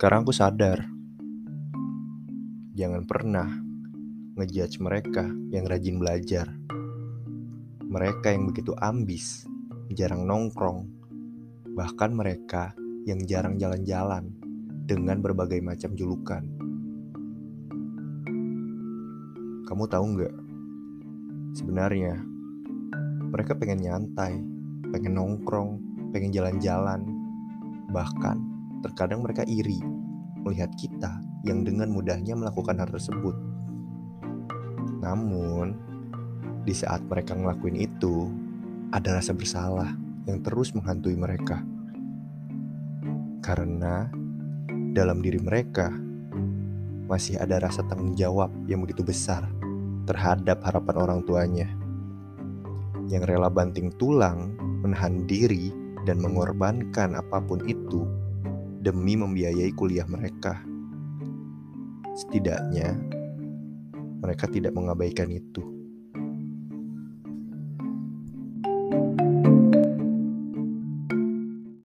Sekarang aku sadar, jangan pernah ngejudge mereka yang rajin belajar. Mereka yang begitu ambis, jarang nongkrong, bahkan mereka yang jarang jalan-jalan dengan berbagai macam julukan. Kamu tahu nggak? Sebenarnya mereka pengen nyantai, pengen nongkrong, pengen jalan-jalan, bahkan terkadang mereka iri melihat kita yang dengan mudahnya melakukan hal tersebut. Namun, di saat mereka ngelakuin itu, ada rasa bersalah yang terus menghantui mereka. Karena dalam diri mereka masih ada rasa tanggung jawab yang begitu besar terhadap harapan orang tuanya. Yang rela banting tulang, menahan diri, dan mengorbankan apa pun itu demi membiayai kuliah mereka. Setidaknya, mereka tidak mengabaikan itu. thank you